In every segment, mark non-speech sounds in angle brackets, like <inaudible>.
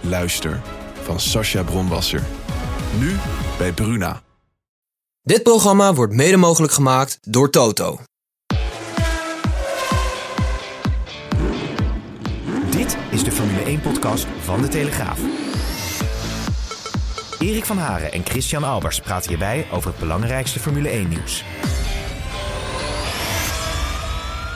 Luister van Sascha Bronwasser. Nu bij Bruna. Dit programma wordt mede mogelijk gemaakt door Toto. Dit is de Formule 1-podcast van De Telegraaf. Erik van Haren en Christian Albers praten hierbij over het belangrijkste Formule 1-nieuws.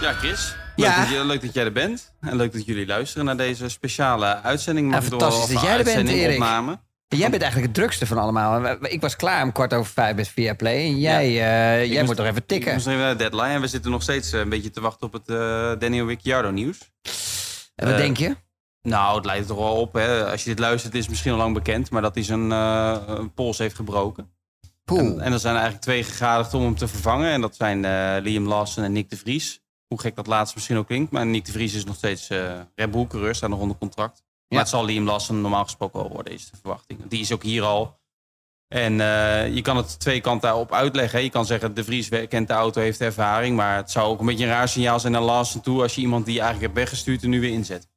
Ja, Chris. Leuk, Ja. Dat je, leuk dat jij er bent. En leuk dat jullie luisteren naar deze speciale uitzending. Door- fantastisch dat jij er bent, Erik. opname. Jij bent eigenlijk het drukste van allemaal. Ik was klaar om kwart over vijf met Viaplay. En jij, eh, jij moest- moet toch even Ik tikken. moest even naar de deadline. En we zitten nog steeds eh, een beetje te wachten op het eh, Daniel Ricciardo nieuws. En wat denk je? Nou, het lijkt er toch wel op. Hè. Als je dit luistert, is het misschien al lang bekend. Maar dat hij zijn een pols heeft gebroken. En, en er zijn eigenlijk twee gegadigd om hem te vervangen. En dat zijn Liam Lawson en Nick de Vries. Hoe gek dat laatste misschien ook klinkt. Maar Nick de Vries is nog steeds eh Red Bull coureur. Staat nog onder contract. Maar het zal Liam Lawson normaal gesproken wel worden, is de verwachting. Die is ook hier al. En eh, je kan het twee kanten op uitleggen. hè. Je kan zeggen, de Vries kent de auto, heeft ervaring. Maar het zou ook een beetje een raar signaal zijn naar Lawson toe... als je iemand die je eigenlijk hebt weggestuurd er nu weer inzet.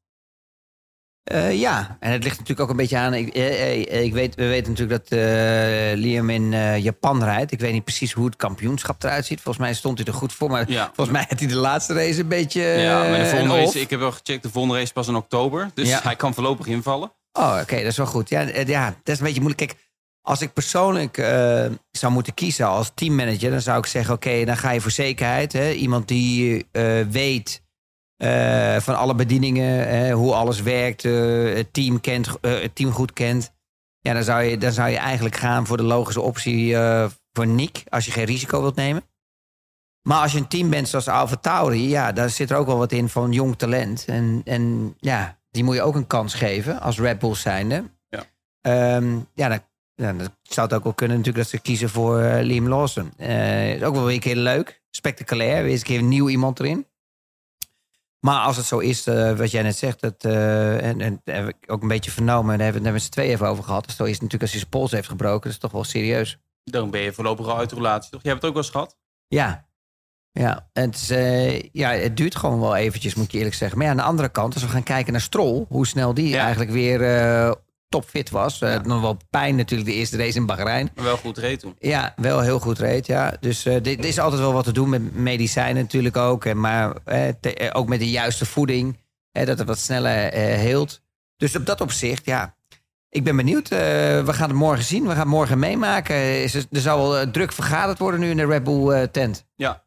Eh, ja, en het ligt natuurlijk ook een beetje aan. Ik, eh, eh, ik weet, we weten natuurlijk dat Liam in Japan rijdt. Ik weet niet precies hoe het kampioenschap eruit ziet. Volgens mij stond hij er goed voor. Maar Ja. volgens mij had hij de laatste race een beetje. ja, maar de volgende race, ik heb wel gecheckt, de volgende race pas in oktober. Dus Ja. hij kan voorlopig invallen. Oh, oké, dat is wel goed. Ja, ja, dat is een beetje moeilijk. Kijk, als ik persoonlijk zou moeten kiezen als teammanager, dan zou ik zeggen: oké, dan ga je voor zekerheid. Hè, iemand die weet eh, van alle bedieningen, hè, hoe alles werkt, eh, het team kent, eh, het team goed kent. Ja, dan zou je, dan zou je eigenlijk gaan voor de logische optie voor Nick, als je geen risico wilt nemen. Maar als je een team bent zoals Alfa Tauri, ja, daar zit er ook wel wat in van jong talent. En, en ja, die moet je ook een kans geven als Red Bull zijnde. Ja. Ehm, ja, dan, dan zou het ook wel kunnen natuurlijk dat ze kiezen voor Liam Lawson. Is ook wel weer een keer leuk, spectaculair. Weer eens een keer een nieuw iemand erin. Maar als het zo is, eh, wat jij net zegt, dat, eh, en, en heb ik ook een beetje vernomen, daar hebben we het net met z'n tweeën even over gehad. Dus zo is het natuurlijk als hij zijn pols heeft gebroken, dat is toch wel serieus. Dan ben je voorlopig al uit de relatie, toch? Jij hebt het ook wel eens gehad? Ja. Ja, en het, is, eh, ja, het duurt gewoon wel eventjes, moet je eerlijk zeggen. Maar ja, aan de andere kant, als we gaan kijken naar Stroll... hoe snel die Ja. eigenlijk weer topfit was. Eh, Ja. nog wel pijn natuurlijk, de eerste race in Bahrein. Maar wel goed reed toen. Ja, wel heel goed reed, ja. Dus eh dit is altijd wel wat te doen met medicijnen natuurlijk ook. En maar eh, te- ook met de juiste voeding, dat het wat sneller heelt. Dus op dat opzicht, ja... Ik ben benieuwd. we gaan het morgen zien. We gaan het morgen meemaken. Is er, er zal wel druk vergaderd worden nu in de Red Bull tent. Ja.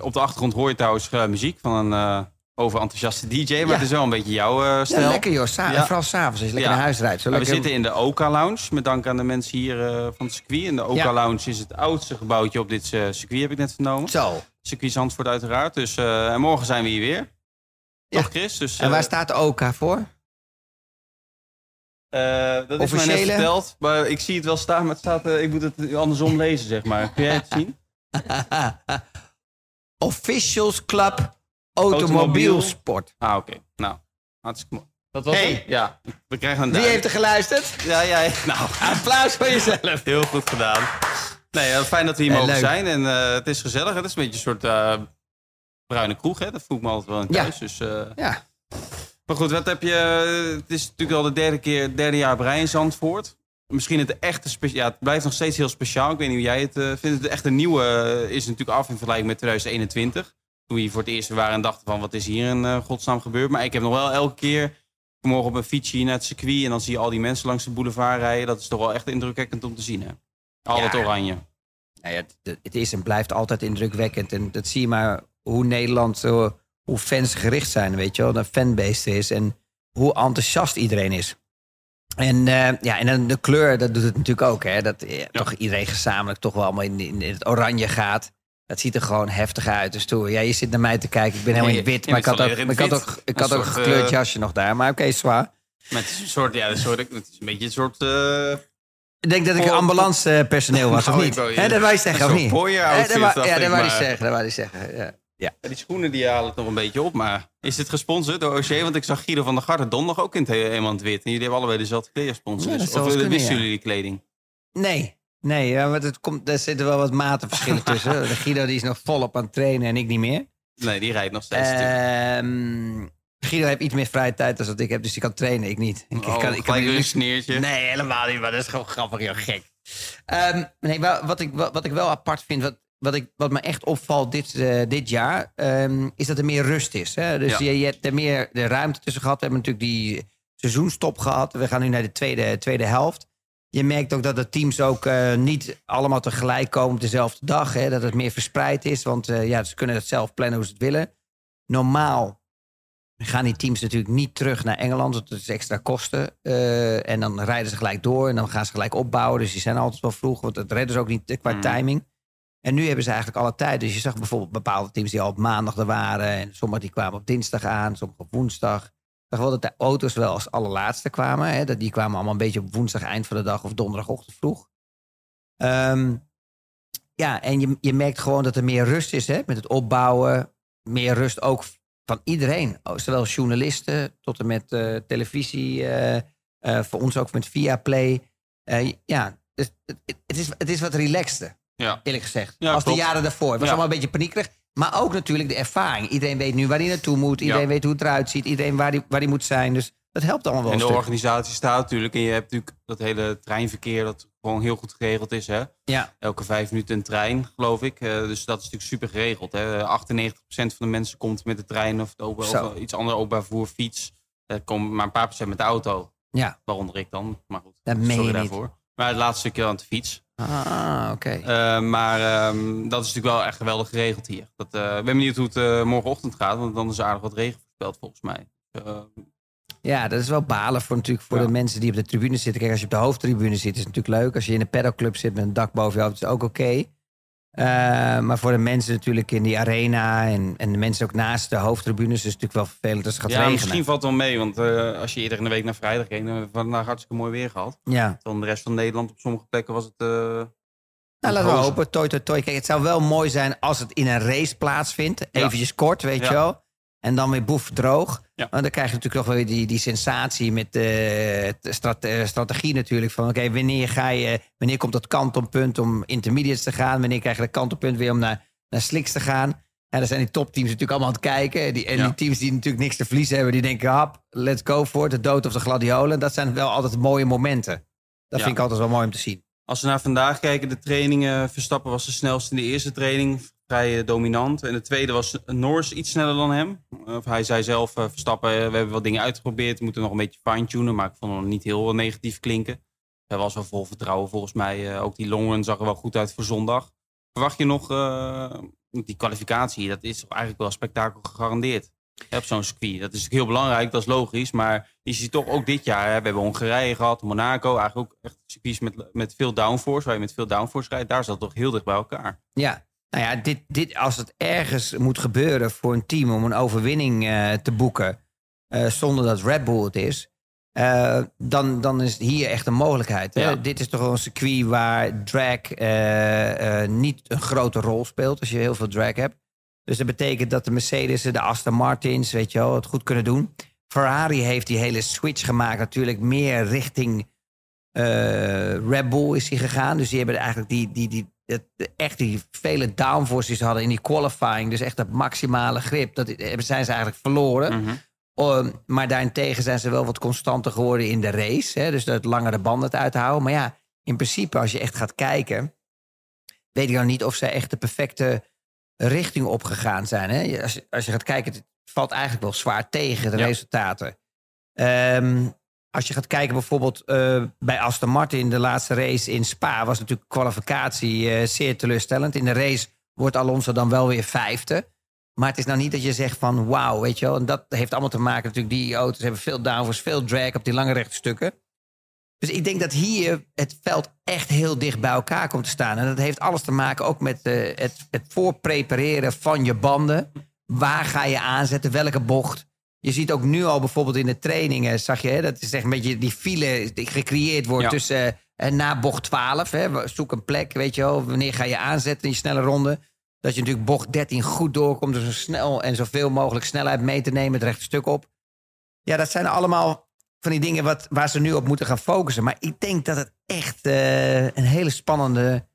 Op de achtergrond hoor je trouwens muziek van een overenthousiaste DJ. Maar het is wel een beetje jouw eh stijl. Ja, lekker joh. Sa- Ja. Vooral s'avonds als je lekker Ja. naar huis rijdt. Zo Maar we zitten in de Oka Lounge, met dank aan de mensen hier eh, van het circuit. En de Oka Ja. Lounge is het oudste gebouwtje op dit eh, circuit, heb ik net vernomen. Zo. Circuit Zandvoort uiteraard. Dus eh, en morgen zijn we hier weer. Ja. Toch Chris? Dus, En waar staat de Oka voor? eh, dat is mij net verteld, maar ik zie het wel staan, maar het staat, eh, ik moet het andersom lezen, zeg maar. Kun jij het zien? <laughs> Officials Club. Automobielsport. Ah, oké. Nou, hartstikke mooi. Dat was Hey. het? Ja, we krijgen een Wie heeft er geluisterd? Ja, jij. Nou, <laughs> Applaus voor jezelf. heel goed gedaan. Nee, fijn dat we hier Eh, mogen leuk. zijn. En eh, het is gezellig. Het is een beetje een soort eh, bruine kroeg, hè? Dat voel ik me altijd wel in Ja. thuis. Dus, eh, Ja. Maar goed, wat heb je... Het is natuurlijk al de derde keer, derde jaar Brein in Zandvoort. Misschien het echte... spe- Ja, het blijft nog steeds heel speciaal. Ik weet niet hoe jij het vindt. Het echte nieuwe is natuurlijk af in vergelijking met 2021. Toen we hier voor het eerst waren en dachten van... Wat is hier in eh, godsnaam gebeurd? Maar ik heb nog wel elke keer... Vanmorgen op mijn fietsje naar het circuit... en dan zie je al die mensen langs de boulevard rijden. Dat is toch wel echt indrukwekkend om te zien, hè? Al Ja. dat oranje. Nou ja, het, het is en blijft altijd indrukwekkend. En dat zie je maar hoe Nederland, zo, hoe fans gericht zijn, weet je wel. Dat fanbase er is en hoe enthousiast iedereen is. En, eh, ja, en dan de kleur, dat doet het natuurlijk ook. Hè? Dat eh, toch iedereen gezamenlijk toch wel allemaal in, in, in het oranje gaat. Dat ziet er gewoon heftig uit. Dus toen, ja, je zit naar mij te kijken. Ik ben helemaal in wit. Maar ik had ook, ik had ook, ik Een had ook een gekleurd eh, jasje nog daar. Maar oké, zwaar. Met een soort, ja, een soort, het is een beetje een soort... Uh... Ik denk dat ik ambulancepersoneel was, of Nou, niet? dat wou je zeggen, of niet? Ja, dat wou je zeggen. Dat wou je zeggen, ja. die schoenen die halen het nog een beetje op, maar is dit gesponsord door OC? Want ik zag Guido van der Garde donderdag ook in het he- helemaal wit. En jullie hebben allebei dezelfde kledingsponsor. Ja, Dus of eh, wisten jullie die kleding? Nee, nee ja, want het komt, er zitten wel wat matenverschillen <laughs> tussen. De Guido die is nog volop aan het trainen en ik niet meer. Nee, die rijdt nog steeds. Ehm Guido heeft iets meer vrije tijd dan dat ik heb, dus die kan trainen, ik niet. Ik, oh, kan, ik weer een sneertje. Nee, helemaal niet, maar dat is gewoon grappig, joh, gek. Ehm, nee, wat, ik, wat, wat ik wel apart vind, wat, wat, ik, wat me echt opvalt dit, eh, dit jaar, ehm, is dat er meer rust is. Hè? Dus Ja. je, je hebt er meer de ruimte tussen gehad. We hebben natuurlijk die seizoenstop gehad. We gaan nu naar de tweede, tweede helft. Je merkt ook dat de teams ook eh, niet allemaal tegelijk komen op dezelfde dag. Hè? Dat het meer verspreid is, want eh, ja, ze kunnen het zelf plannen hoe ze het willen. Normaal gaan die teams natuurlijk niet terug naar Engeland, want dat is extra kosten. Eh, en dan rijden ze gelijk door en dan gaan ze gelijk opbouwen. Dus die zijn altijd wel vroeg, want dat redden ze ook niet qua Mm. timing. En nu hebben ze eigenlijk alle tijd. Dus je zag bijvoorbeeld bepaalde teams die al op maandag er waren. En sommigen die kwamen op dinsdag aan, sommigen op woensdag. Zag wel dat de auto's wel als allerlaatste kwamen. Hè? Dat die kwamen allemaal een beetje op woensdag eind van de dag of donderdagochtend vroeg. Ehm, ja, en je, je merkt gewoon dat er meer rust is hè? met het opbouwen. Meer rust ook van iedereen. Zowel journalisten tot en met eh, televisie. eh, eh, voor ons ook met Viaplay. Ja, dus het, het, is, het is wat relaxter Ja. eerlijk gezegd. Ja, als klopt. de jaren daarvoor. Het was Ja. allemaal een beetje paniekerig. Maar ook natuurlijk de ervaring. Iedereen weet nu waar hij naartoe moet. Iedereen Ja. weet hoe het eruit ziet. Iedereen waar hij waar die moet zijn. Dus dat helpt allemaal wel En de organisatie staat natuurlijk. En je hebt natuurlijk dat hele treinverkeer dat gewoon heel goed geregeld is. Hè? Ja, Elke vijf minuten een trein, geloof ik. Eh, dus dat is natuurlijk super geregeld. Hè? 98% van de mensen komt met de trein of, open, of iets anders openbaar vervoer, fiets. Er komt maar een paar procent met de auto. ja. Waaronder ik dan. Maar goed, Dat sorry niet. daarvoor. Maar het laatste stukje aan de fiets. Ah, oké. Eh, maar ehm, dat is natuurlijk wel echt geweldig geregeld hier. Dat, eh, ik ben benieuwd hoe het eh, morgenochtend gaat. Want dan is er aardig wat regen voorspeld volgens mij. Ja, dat is wel balen voor, natuurlijk voor Ja. de mensen die op de tribune zitten. Kijk, als je op de hoofdtribune zit, is het natuurlijk leuk. Als je in een pedalclub zit met een dak boven je hoofd, is het ook oké. Eh, maar voor de mensen natuurlijk in die arena en, en de mensen ook naast de hoofdtribunes, is het natuurlijk wel vervelend als het gaat ja, regenen. misschien valt het wel mee. Want eh, als je eerder in de week naar vrijdag ging, dan hebben we vandaag hartstikke mooi weer gehad. Ja. Dan de rest van Nederland op sommige plekken was het... eh, Nou, laten we hopen. Toi, toi, toi. Kijk, het zou wel mooi zijn als het in een race plaatsvindt. Eventjes kort, weet Ja. je wel. En dan weer boef droog. Ja. Want dan krijg je natuurlijk nog weer die, die sensatie met de strate- strategie natuurlijk. Van oké, wanneer ga je, wanneer komt dat kantelpunt om intermediates te gaan? Wanneer krijg je dat kantelpunt weer om naar, naar slicks te gaan? En dan zijn die topteams natuurlijk allemaal aan het kijken. Die, en Ja. die teams die natuurlijk niks te verliezen hebben, die denken, hap, let's go for it. De dood of de gladiolen. Dat zijn wel altijd mooie momenten. Dat Ja. vind ik altijd wel mooi om te zien. Als we naar vandaag kijken, de trainingen. Verstappen was de snelste in de eerste training. Vrij eh, dominant. En de tweede was Norris iets sneller dan hem. Of hij zei zelf, eh, Verstappen, eh, we hebben wat dingen uitgeprobeerd. We moeten nog een beetje fine-tunen. Maar ik vond hem niet heel negatief klinken. Hij was wel vol vertrouwen volgens mij. Ook die longen zag er wel goed uit voor zondag. Verwacht je nog die kwalificatie? Dat is eigenlijk wel spektakel gegarandeerd. Op zo'n circuit. Dat is heel belangrijk, dat is logisch. Maar je ziet toch ook dit jaar. Hè, we hebben Hongarije gehad, Monaco. Eigenlijk ook echt circuits met, met veel downforce. Waar je met veel downforce rijdt. Daar zat toch heel dicht bij elkaar. Ja, nou ja, dit, dit, als het ergens moet gebeuren voor een team om een overwinning eh, te boeken, eh, zonder dat Red Bull het is, eh, dan, dan is hier echt een mogelijkheid. Hè? Ja. Dit is toch een circuit waar drag niet een grote rol speelt als je heel veel drag hebt. Dus dat betekent dat de Mercedes, de Aston Martins, weet je wel, het goed kunnen doen. Ferrari heeft die hele switch gemaakt, natuurlijk meer richting Red Bull is hij gegaan. Dus die hebben eigenlijk die, die, die, het- echt die vele downforces hadden in die qualifying. Dus echt dat maximale grip. Dat hebben- zijn ze eigenlijk verloren. Mhm. Um, maar daarentegen zijn ze wel wat constanter geworden in de race. Hè? Dus dat langere banden het uithouden. Maar ja, in principe als je echt gaat kijken... weet ik dan niet of ze echt de perfecte richting opgegaan zijn. Hè? Als, je, als je gaat kijken, het valt eigenlijk wel zwaar tegen, de Ja. resultaten. Ehm, als je gaat kijken bijvoorbeeld eh, bij Aston Martin... de laatste race in Spa was natuurlijk kwalificatie eh, zeer teleurstellend. In de race wordt Alonso dan wel weer vijfde. Maar het is nou niet dat je zegt van wauw, weet je wel. En dat heeft allemaal te maken natuurlijk. Die auto's hebben veel downforce, veel drag op die lange rechte stukken. Dus ik denk dat hier het veld echt heel dicht bij elkaar komt te staan. En dat heeft alles te maken ook met eh, het, het voorprepareren van je banden. Waar ga je aanzetten? Welke bocht? Je ziet ook nu al bijvoorbeeld in de trainingen, zag je, hè, dat is echt een beetje die file die gecreëerd wordt Ja. tussen eh, na bocht 12. Hè, zoek een plek, weet je wel, wanneer ga je aanzetten in je snelle ronde. Dat je natuurlijk bocht 13 goed doorkomt, dus zo snel en zoveel mogelijk snelheid mee te nemen, het rechte stuk op. Ja, dat zijn allemaal van die dingen wat, waar ze nu op moeten gaan focussen. Maar ik denk dat het echt eh, een hele spannende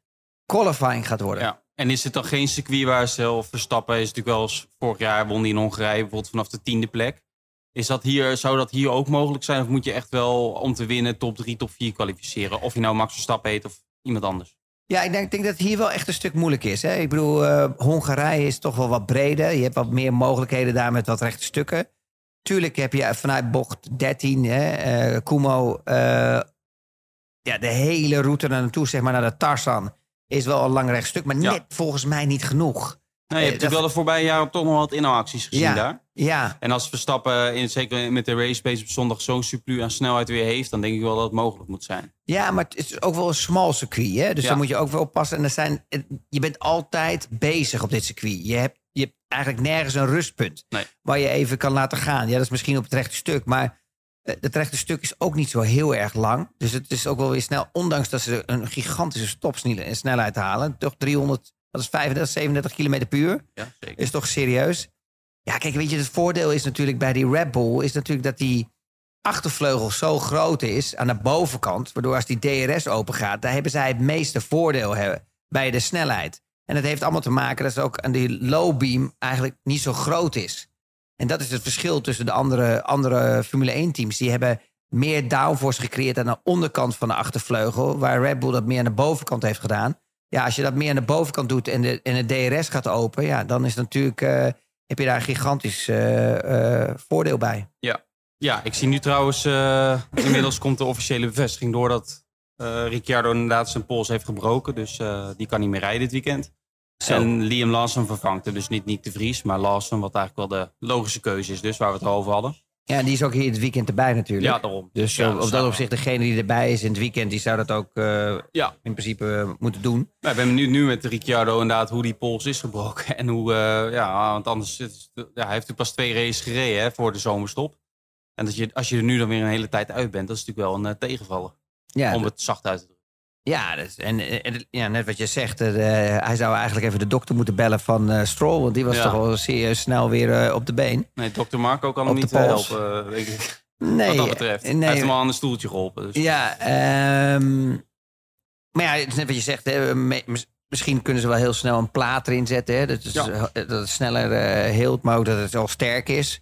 qualifying gaat worden. Ja. En is het dan geen circuit waar zelf Verstappen is natuurlijk wel eens vorig jaar won die in Hongarije bijvoorbeeld vanaf de tiende plek. Is dat hier, zou dat hier ook mogelijk zijn? Of moet je echt wel om te winnen top 3, top 4 kwalificeren? Of je nou Max Verstappen heet of iemand anders. Ja, ik denk, ik denk dat het hier wel echt een stuk moeilijk is. Hè? Ik bedoel, eh, Hongarije is toch wel wat breder. Je hebt wat meer mogelijkheden daar met wat rechte stukken. Tuurlijk heb je vanuit bocht 13, hè, eh, Kumo, eh, ja, de hele route naar naartoe, zeg maar naar de Tarsan, is wel een lang recht stuk, maar net volgens mij niet genoeg. Nee, je Eh, hebt natuurlijk wel de voorbije jaren toch nog wat inhaalacties gezien Ja. daar. Ja, En als Verstappen, in, zeker met de race pace op zondag, zo'n surplus aan snelheid weer heeft, dan denk ik wel dat het mogelijk moet zijn. Ja, maar het is ook wel een smal circuit. Hè? Dus Ja. daar moet je ook wel oppassen. En er zijn, je bent altijd bezig op dit circuit. Je hebt, je hebt eigenlijk nergens een rustpunt Nee. waar je even kan laten gaan. Ja, dat is misschien op het rechte stuk. Maar het rechte stuk is ook niet zo heel erg lang. Dus het is ook wel weer snel. Ondanks dat ze een gigantische stopsnelheid halen. Toch 300, dat is 35, 37 kilometer per uur. Ja, zeker. Is toch serieus? Ja, kijk, weet je, het voordeel is natuurlijk bij die Red Bull... is natuurlijk dat die achtervleugel zo groot is aan de bovenkant... waardoor als die DRS open gaat... daar hebben zij het meeste voordeel hebben bij de snelheid. En dat heeft allemaal te maken dat ze ook aan die low beam eigenlijk niet zo groot is. En dat is het verschil tussen de andere, andere Formule 1-teams. Die hebben meer downforce gecreëerd aan de onderkant van de achtervleugel... waar Red Bull dat meer aan de bovenkant heeft gedaan. Ja, als je dat meer aan de bovenkant doet en de, en de DRS gaat open... ja, dan is natuurlijk... eh, heb je daar een gigantisch eh, eh, voordeel bij. Ja, ik zie nu trouwens, inmiddels komt de officiële bevestiging door dat Ricciardo inderdaad zijn pols heeft gebroken. Dus die kan niet meer rijden dit weekend. Zo. En Liam Lawson vervangt hem. Dus niet Nick de Vries, maar Lawson, wat eigenlijk wel de logische keuze is. Dus waar we het over hadden. Ja, en die is ook hier het weekend erbij natuurlijk. Ja, daarom. Dus Ja, op- op dat opzicht, degene die erbij is in het weekend... die zou dat ook eh, Ja, in principe eh, moeten doen. Nou, ik ben benieuwd nu met Ricciardo inderdaad hoe die pols is gebroken. <laughs> En hoe, eh, ja, want anders, het- ja, hij heeft natuurlijk pas twee races gereden hè, voor de zomerstop. En dat je, als je er nu dan weer een hele tijd uit bent, dat is natuurlijk wel een eh, tegenvaller. Ja, om het zacht uit te drukken. Ja, dus, en, en ja, net wat je zegt... eh, hij zou eigenlijk even de dokter moeten bellen van eh Stroll... want die was Ja. toch wel serieus snel weer eh, op de been. Nee, dokter Marco kan hem niet eh, helpen, eh, denk ik. Nee, wat dat betreft. nee, Hij heeft hem al aan een stoeltje geholpen. Dus. Ja, ehm, maar ja, net wat je zegt. Hè, misschien kunnen ze wel heel snel een plaat erin zetten. Hè, dat, is, Ja. eh, dat het sneller eh, heelt, maar ook dat het wel sterk is.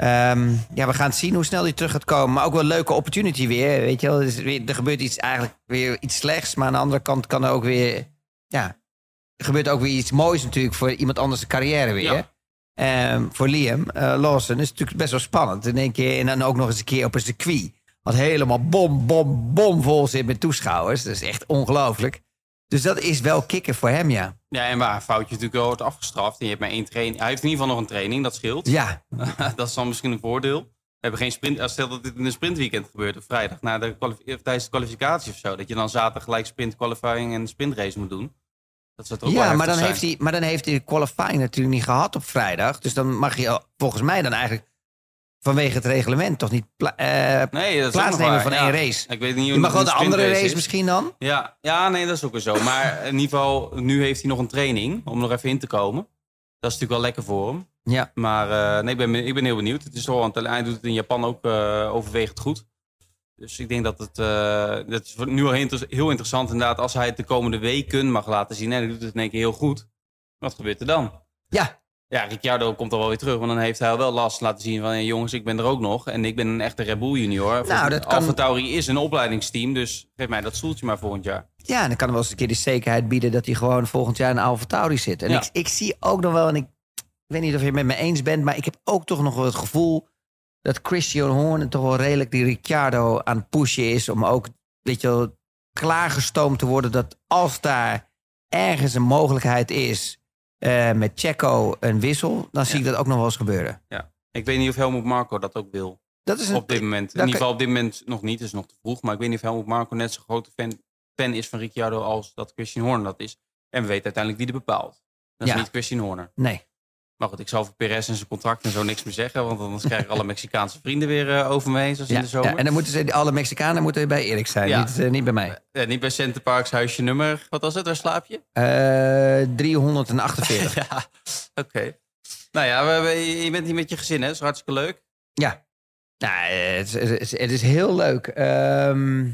Ehm, ja, we gaan zien hoe snel die terug gaat komen. Maar ook wel een leuke opportunity weer. Weet je wel, er, weer, er gebeurt iets, eigenlijk weer iets slechts. Maar aan de andere kant kan er ook weer... Ja, er gebeurt ook weer iets moois natuurlijk voor iemand anders de carrière weer. Ja. Ehm, voor Liam eh, Lawson is het natuurlijk best wel spannend. In één keer, en dan ook nog eens een keer op een circuit. Wat helemaal bom, bom, bom vol zit met toeschouwers. Dat is echt ongelooflijk. Dus dat is wel kicken voor hem, ja. Ja, en waar een foutje natuurlijk wel wordt afgestraft. En je hebt maar één training. Hij heeft in ieder geval nog een training, dat scheelt. Ja, <laughs> dat is dan misschien een voordeel. We hebben geen sprint. Stel dat dit in een sprintweekend gebeurt op vrijdag na de of tijdens de kwalificatie of zo. Dat je dan zaterdag gelijk sprint qualifying en sprintrace moet doen. Dat zou toch ja wel maar, dan heeft hij, maar dan heeft hij de qualifying natuurlijk niet gehad op vrijdag. Dus dan mag je al- volgens mij dan eigenlijk vanwege het reglement toch niet pla- eh, Nee, dat plaatsnemen van ja. één race. Ik weet niet hoe Je mag wel een de andere race is. misschien dan. Ja, ja, nee, dat is ook weer zo. Maar in ieder geval, nu heeft hij nog een training om nog even in te komen. Dat is natuurlijk wel lekker voor hem. Ja. Maar eh, nee, ik, ben, ik ben heel benieuwd. Het is wel, want hij doet het in Japan ook eh, overwegend goed. Dus ik denk dat het dat is nu al heel, heel interessant inderdaad. Als hij het de komende weken mag laten zien. En hij doet het in één keer heel goed. Wat gebeurt er dan? Ja, Ja, Ricciardo komt al wel weer terug. Want dan heeft hij wel last laten zien van... "Hey, jongens, ik ben er ook nog. En ik ben een echte Red Bull junior. Nou, dat kan- Alfa Tauri is een opleidingsteam. Dus geef mij dat stoeltje maar volgend jaar. Ja, en dan kan er wel eens een keer de zekerheid bieden dat hij gewoon volgend jaar in Alfa Tauri zit. En Ja. ik, ik zie ook nog wel, en ik, ik weet niet of je het met me eens bent, maar ik heb ook toch nog wel het gevoel dat Christian Horner toch wel redelijk die Ricciardo aan het pushen is om ook, weet je wel, klaargestoomd te worden dat als daar ergens een mogelijkheid is eh, met Checo een wissel, dan zie Ja. ik dat ook nog wel eens gebeuren. Ik weet niet of Helmut Marco dat ook wil. Dat is een, Op dit moment. In ieder geval op dit moment nog niet. Is nog te vroeg. Maar ik weet niet of Helmut Marco net zo'n grote fan, fan is van Ricciardo als dat Christian Horner dat is. En we weten uiteindelijk wie er bepaalt. Dat is Ja. niet Christian Horner. Nee. Maar goed, ik zal over Perez en zijn contract en zo niks meer zeggen. Want anders krijgen alle Mexicaanse vrienden weer eh, over me heen, zoals in de zomer. ja, en dan moeten ze, alle Mexicanen moeten bij Erik zijn, Ja. niet, eh, niet bij mij. Ja, niet bij Center Parks huisje nummer. Wat was het? Waar slaap je? Eh 348. <laughs> ja, oké. Nou ja, we, we- je bent hier met je gezin, hè? Dat is hartstikke leuk. Ja. Nou, eh, het, is- het, is, het is heel leuk. Ehm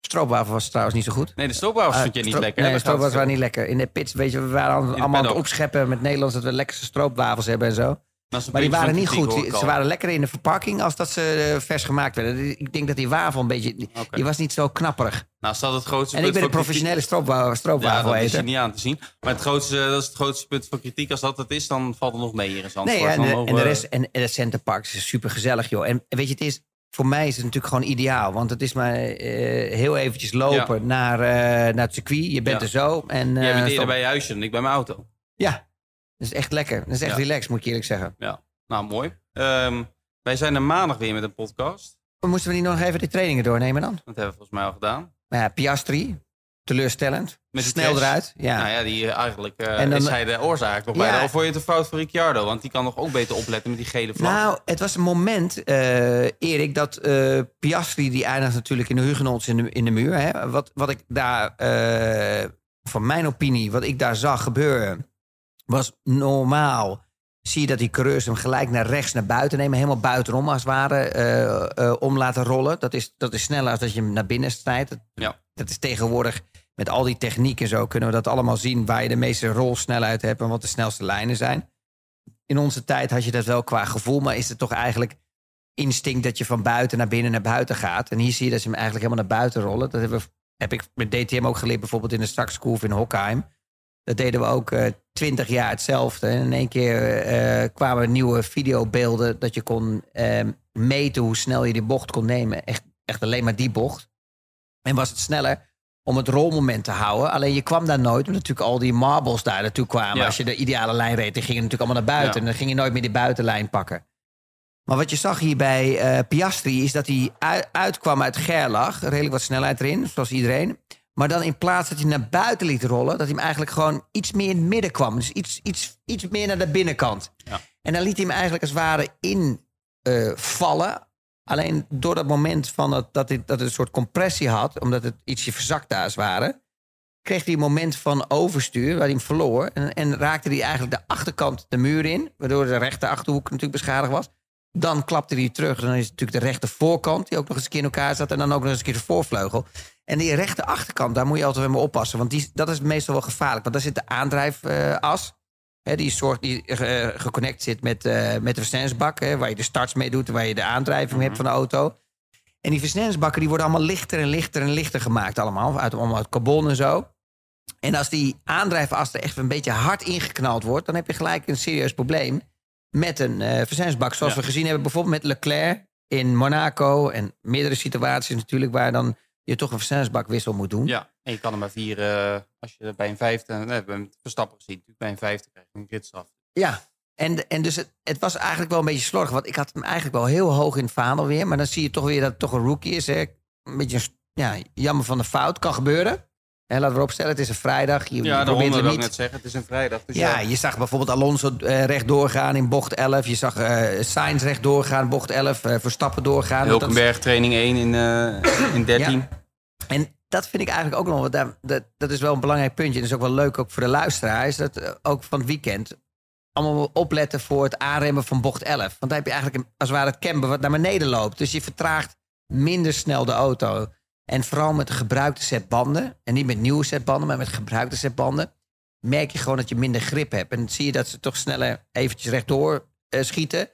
stroopwafel was trouwens niet zo goed. Nee, de stroopwafels Uh, vind je niet lekker. Nee, de stroopwafels waren niet lekker. In de pits, weet je, we waren allemaal aan het opscheppen met Nederlands dat we de lekkerste stroopwafels hebben en zo. is Maar die waren niet goed. Die- Ze waren lekker in de verpakking als dat ze eh, vers gemaakt werden. Ik denk dat die wafel een beetje... die- was niet zo knapperig. Nou, als dat het grootste En ik ben een professionele stroopwa- Ja, stroopwafel dat is je eten. niet aan te zien. Maar het grootste, dat is het grootste punt van kritiek. Als dat het is, dan valt het nog mee hier in Zandvoort. Nee, en de, en rest en, en het Centerpark is super gezellig, joh. En weet je, het is voor mij is het natuurlijk gewoon ideaal, want het is maar eh, heel eventjes lopen naar, eh, naar het circuit. Je bent Ja. er zo en Jij eh, bent eerder bij je huisje dan ik bij mijn auto. Ja, dat is echt lekker. Dat is echt Ja. relaxed, moet ik eerlijk zeggen. Nou, mooi. Ehm, wij zijn er maandag weer met een podcast. Moesten we niet nog even de trainingen doornemen dan? Dat hebben we volgens mij al gedaan. Maar ja, Piastri, teleurstellend. Met Snel erik. Ja. Nou ja, die eh, eigenlijk eh, En dan- is hij de oorzaak nog Ja. vond je het een fout voor Ricciardo? Want die kan nog ook beter opletten met die gele vlag. Nou, het was een moment, eh, Erik, dat eh, Piastri, die eindigt natuurlijk in de Hugenotz in de, in de muur. Hè? Wat, wat ik daar, van mijn opinie, wat ik daar zag gebeuren, was normaal. Zie je dat die coureurs hem gelijk naar rechts naar buiten nemen, helemaal buitenom als het ware, om laten rollen. Dat is, dat is sneller als dat je hem naar binnen snijdt. Dat, Ja. dat is tegenwoordig, met al die technieken zo, kunnen we dat allemaal zien waar je de meeste rolsnelheid hebt en wat de snelste lijnen zijn in onze tijd had je dat wel qua gevoel, maar is het toch eigenlijk instinct dat je van buiten naar binnen naar buiten gaat. En hier zie je dat ze hem eigenlijk helemaal naar buiten rollen. Dat heb ik met DTM ook geleerd, bijvoorbeeld in de Staksgroove in Hockheim. Dat deden we ook twintig jaar hetzelfde. En in één keer eh, kwamen nieuwe videobeelden dat je kon eh, meten hoe snel je die bocht kon nemen. Echt, echt alleen maar die bocht. En was het sneller om het rolmoment te houden. Alleen je kwam daar nooit, omdat natuurlijk al die marbles daar naartoe kwamen. Ja. Als je de ideale lijn reed, dan ging je natuurlijk allemaal naar buiten. Ja. En dan ging je nooit meer die buitenlijn pakken. Maar wat je zag hier bij eh, Piastri is dat hij uit- uitkwam uit Gerlach. Redelijk wat snelheid erin, zoals iedereen. Maar dan in plaats dat hij naar buiten liet rollen, dat hij hem eigenlijk gewoon iets meer in het midden kwam. Dus iets, iets, iets meer naar de binnenkant. Ja. En dan liet hij hem eigenlijk als het ware in eh, vallen. Alleen door dat moment van dat, het, dat het een soort compressie had, omdat het ietsje verzakt daar als het ware, kreeg hij een moment van overstuur waar hij hem verloor. En, en raakte hij eigenlijk de achterkant de muur in, waardoor de rechter achterhoek natuurlijk beschadigd was. Dan klapte hij terug. Dan is het natuurlijk de rechter voorkant, die ook nog eens een keer in elkaar zat. En dan ook nog eens een keer de voorvleugel. En die rechter achterkant, daar moet je altijd mee oppassen. Want die, dat is meestal wel gevaarlijk. Want daar zit de aandrijfas. Hè, die soort die eh, geconnect zit met, eh, met de versnellingsbak. Hè, waar je de starts mee doet. Waar je de aandrijving hebt van de auto. En die versnellingsbakken die worden allemaal lichter en lichter en lichter gemaakt. Allemaal. Uit, allemaal uit carbon en zo. En als die aandrijfas er echt een beetje hard ingeknald wordt. dan heb je gelijk een serieus probleem. Met een eh versnellingsbak. Zoals Ja. we gezien hebben bijvoorbeeld met Leclerc in Monaco. En meerdere situaties natuurlijk waar dan je toch een versnellingsbakwissel moet doen. Ja, en je kan er maar vier, eh, als je bij een vijfde, nee, we hebben het Verstappen gezien, natuurlijk bij een vijfde krijg je een gridstraf. Ja, en, en dus het, het was eigenlijk wel een beetje slordig. Want ik had hem eigenlijk wel heel hoog in het vaandel weer. Maar dan zie je toch weer dat het toch een rookie is. Hè. Een beetje een ja, jammer van de fout. Kan gebeuren. En laten we opstellen, het is een vrijdag. Je, Ja, de probeert ronde er wil ik net zeggen, het is een vrijdag. Dus Ja, je zag bijvoorbeeld Alonso eh, recht doorgaan in bocht 11. Je zag eh Sainz recht doorgaan, bocht 11. eh Verstappen doorgaan. Dat- Hulkenberg training 1 in, in 13. En dat vind ik eigenlijk ook nog, want daar- dat, dat is wel een belangrijk puntje. Dat is ook wel leuk ook voor de luisteraar. Is dat ook van het weekend allemaal opletten voor het aanremmen van bocht 11. Want dan heb je eigenlijk een, als het ware het camber wat naar beneden loopt. Dus je vertraagt minder snel de auto. En vooral met de gebruikte set banden. En niet met nieuwe set banden, maar met gebruikte set banden. Merk je gewoon dat je minder grip hebt. En dan zie je dat ze toch sneller eventjes rechtdoor eh, schieten.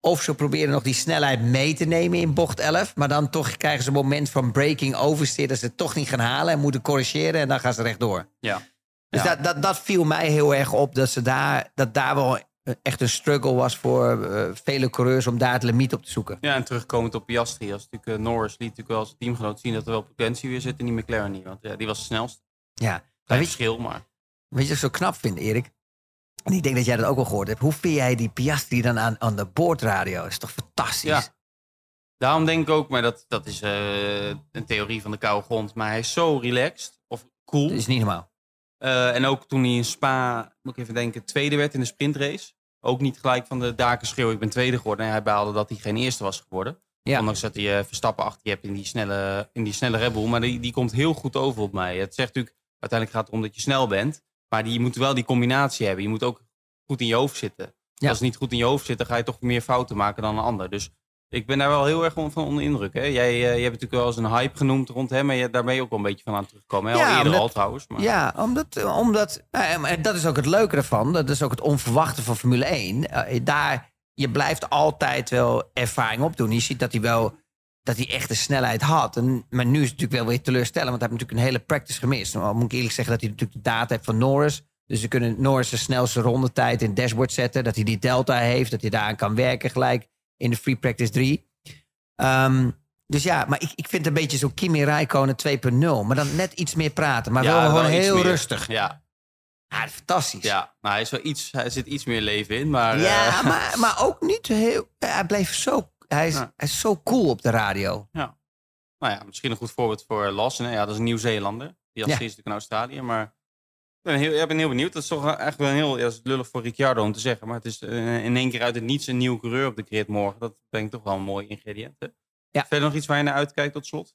Of ze proberen nog die snelheid mee te nemen in bocht 11. Maar dan toch krijgen ze een moment van breaking oversteer. Dat ze het toch niet gaan halen en moeten corrigeren. En dan gaan ze rechtdoor. Ja. Dus Ja. dat, dat, dat viel mij heel erg op. Dat, ze daar, dat daar wel echt een struggle was voor eh, vele coureurs om daar het limiet op te zoeken. Ja, en terugkomend op Piastri. Als natuurlijk, eh, Norris liet natuurlijk wel zijn teamgenoot zien dat er wel potentie weer zit in die McLaren niet. Want ja, die was het snelst. Ja. Maar weet, verschil, maar... weet je wat ik zo knap vind, Erik? En ik denk dat jij dat ook al gehoord hebt. Hoe vind jij die Piastri dan aan, aan de boordradio? Dat is toch fantastisch? Ja. Daarom denk ik ook, maar dat, dat is eh, een theorie van de koude grond. Maar hij is zo relaxed, of cool. Dat is niet normaal. Eh, en ook toen hij in Spa, moet ik even denken, tweede werd in de sprintrace. ook niet gelijk van de daken schreeuwen. Ik ben tweede geworden. En hij behaalde dat hij geen eerste was geworden. Ja. Ondanks dat hij eh, Verstappen achter je hebt in die snelle, in die snelle Red Bull. Maar die, die komt heel goed over op mij. Het zegt natuurlijk, uiteindelijk gaat het om dat je snel bent. Maar die, je moet wel die combinatie hebben. Je moet ook goed in je hoofd zitten. Ja. Als het niet goed in je hoofd zit, dan ga je toch meer fouten maken dan een ander. Dus ik ben daar wel heel erg van van onder indruk. Hè? Jij, eh, je hebt natuurlijk wel eens een hype genoemd rond hem. En je, daar ben je ook wel een beetje van aan teruggekomen. Hè? Al Ja, eerder omdat- al trouwens. Maar... Ja, omdat, omdat nou, maar dat is ook het leuke ervan. Dat is ook het onverwachte van Formule 1. Eh, daar, je blijft altijd wel ervaring opdoen. Je ziet dat hij wel dat hij echt de snelheid had. En, maar nu is het natuurlijk wel weer teleurstellend. Want hij heeft natuurlijk een hele practice gemist. Nou, moet ik eerlijk zeggen dat hij natuurlijk de data heeft van Norris. Dus ze kunnen Norris de snelste rondetijd in het dashboard zetten. Dat hij die delta heeft. Dat hij daaraan kan werken gelijk in de free practice 3. Ehm, dus ja, maar ik, ik vind het een beetje zo'n Kimi Räikkönen 2.0. Maar dan net iets meer praten. Maar Ja, wel gewoon heel rustig. Ja, Ja, fantastisch. ja. Maar hij, is wel iets, hij zit iets meer leven in. Maar, Ja, eh, <laughs> maar, maar ook niet heel. Hij bleef zo. Hij is, Ja. hij is zo cool op de radio. nou ja, misschien een goed voorbeeld voor Lassen. Ja, dat is een Nieuw-Zeelander. Die als Ja. natuurlijk in Australië. Maar ben, heel, ik ben heel benieuwd. Dat is toch echt wel heel... Ja, dat is lullig voor Ricciardo om te zeggen. Maar het is eh, in één keer uit het niets een nieuwe coureur op de grid morgen. Dat denk ik toch wel een mooi ingrediënt. Hè? Ja. Verder nog iets waar je naar uitkijkt tot slot?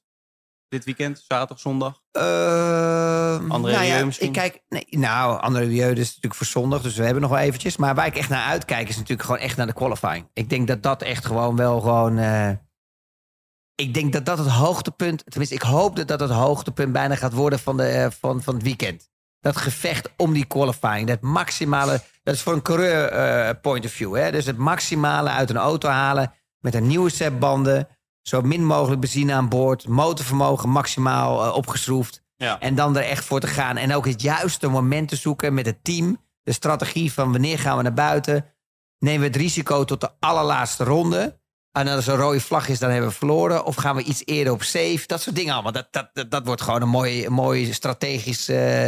Dit weekend, zaterdag, zondag? Uh, André nou ja, misschien? Ik kijk, nee, nou, André Rieu is natuurlijk voor zondag, dus we hebben nog wel eventjes. Maar waar ik echt naar uitkijk is natuurlijk gewoon echt naar de qualifying. Ik denk dat dat echt gewoon wel gewoon... eh, ik denk dat dat het hoogtepunt... Tenminste, ik hoop dat dat het hoogtepunt bijna gaat worden van, de, eh, van, van het weekend. Dat gevecht om die qualifying. Dat maximale... Dat is voor een coureur eh, point of view. Hè? Dus het maximale uit een auto halen met een nieuwe set banden. Zo min mogelijk benzine aan boord. Motorvermogen maximaal eh, opgeschroefd. Ja. En dan er echt voor te gaan. En ook het juiste moment te zoeken met het team. De strategie van wanneer gaan we naar buiten. Nemen we het risico tot de allerlaatste ronde. En als er een rode vlag is, dan hebben we verloren. Of gaan we iets eerder op safe. Dat soort dingen allemaal. Dat, dat, dat, dat wordt gewoon een mooi, mooi strategisch, eh,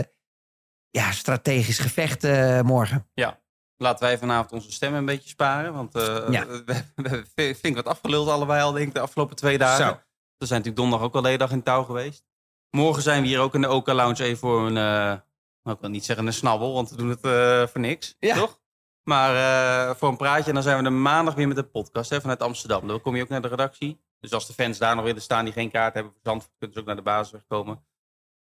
ja, strategisch gevecht eh, morgen. Ja. Laten wij vanavond onze stemmen een beetje sparen. Want eh, Ja. <laughs> we, we hebben flink wat afgeluld allebei al, denk ik, de afgelopen twee dagen. Zo. We zijn natuurlijk donderdag ook al de hele dag in touw geweest. Morgen zijn we hier ook in de Oka Lounge even voor een... nou, ik wil niet zeggen een snabbel, want we doen het voor niks. Ja. Toch? Maar voor een praatje. En dan zijn we de maandag weer met de podcast hè, vanuit Amsterdam. Dan kom je ook naar de redactie. Dus als de fans daar nog willen staan die geen kaart hebben voor Zandvoort... kunnen ze ook naar de basisweg komen.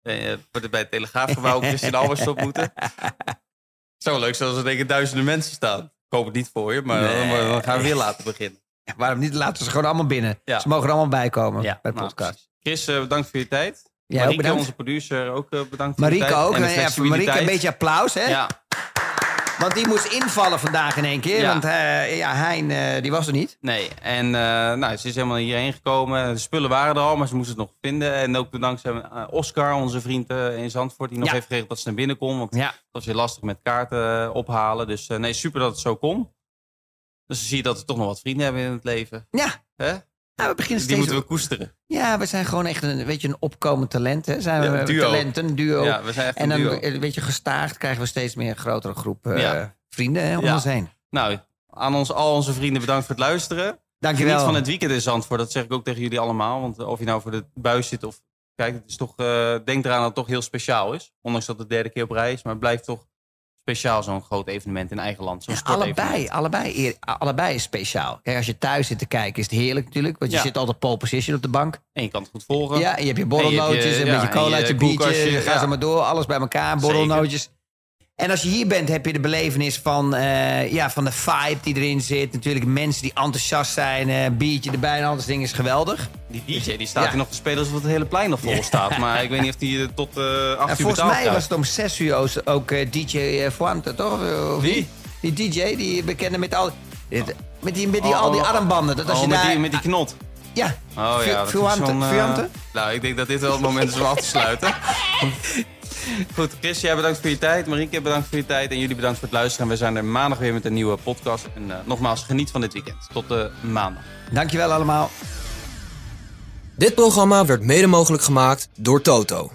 Eh, bij het Telegraafgebouw Christian Albers op moeten. <laughs> Zo leuk zoals er denk ik duizenden mensen staan. Ik hoop het niet voor je, maar Nee. dan, dan gaan we weer laten beginnen. Ja, waarom niet? Laten ze gewoon allemaal binnen. Ja. Ze mogen er allemaal bij komen bij de nou, podcast. Chris, eh, bedankt voor je tijd. Jij ook Marieke, bedankt. onze producer, ook eh, bedankt voor je Marieke tijd. ook. En Marieke een beetje applaus. Hè? Ja, Want die moest invallen vandaag in één keer. Ja. Want eh, ja, Hein, eh, die was er niet. nee. En eh, nou, ze is helemaal hierheen gekomen. De spullen waren er al, maar ze moest het nog vinden. En ook dankzij uh, Oscar, onze vriend in Zandvoort, die nog Ja. heeft geregeld dat ze naar binnen kon. Want Ja. het was weer lastig met kaarten ophalen. Dus nee, super dat het zo kon. Dus dan zie je dat we toch nog wat vrienden hebben in het leven. Ja. Hè? Nou, we beginnen Die steeds... moeten we koesteren. Ja, we zijn gewoon echt een, weet je, een opkomend talent. Hè? Zijn we Ja, een duo. talent, een duo. Ja, we zijn echt en een dan, duo. eh, weet je, gestaagd krijgen we steeds meer een grotere groep eh, Ja. vrienden hè, om Ja. ons heen. Nou, aan ons, al onze vrienden bedankt voor het luisteren. Dankjewel. Geniet van het weekend in Zandvoort. Dat zeg ik ook tegen jullie allemaal. Want eh, of je nou voor de buis zit of... Kijk, het is toch, denk eraan dat het toch heel speciaal is. Ondanks dat het de derde keer op rij is. Maar het blijft toch speciaal zo'n groot evenement in eigen land. Zo'n Ja, allebei, allebei, allebei is speciaal. Kijk, als je thuis zit te kijken, is het heerlijk natuurlijk. Want je Ja. zit altijd pole position op de bank. En je kan het goed volgen. Ja, en je hebt je En borrelnootjes, je hebt je- een beetje cola, en je je biertje. Ga ze maar door, alles bij elkaar, borrelnootjes. En als je hier bent, heb je de belevenis van, eh, ja, van de vibe die erin zit. Natuurlijk mensen die enthousiast zijn, eh, biertje erbij en al dat ding is geweldig. Die DJ die staat Ja. hier nog te spelen alsof het hele plein nog vol staat. Maar ik weet niet of die eh, tot eh acht En uur volgens betaald mij was het om zes uur ook, DJ Fuente, toch? Of Wie? Die DJ, die bekende met al... dit- Met die, met die, Oh, al die armbanden. Dat als Oh, je met, daar, die, met die knot. Ja, Oh ja, Fuante? Nou, ik denk dat dit wel het moment is om af te sluiten. <laughs> Goed, Chris, jij bedankt voor je tijd. Marieke, bedankt voor je tijd. En jullie bedankt voor het luisteren. En we zijn er maandag weer met een nieuwe podcast. En eh, nogmaals, geniet van dit weekend. Tot de maandag. dankjewel allemaal. Dit programma werd mede mogelijk gemaakt door Toto.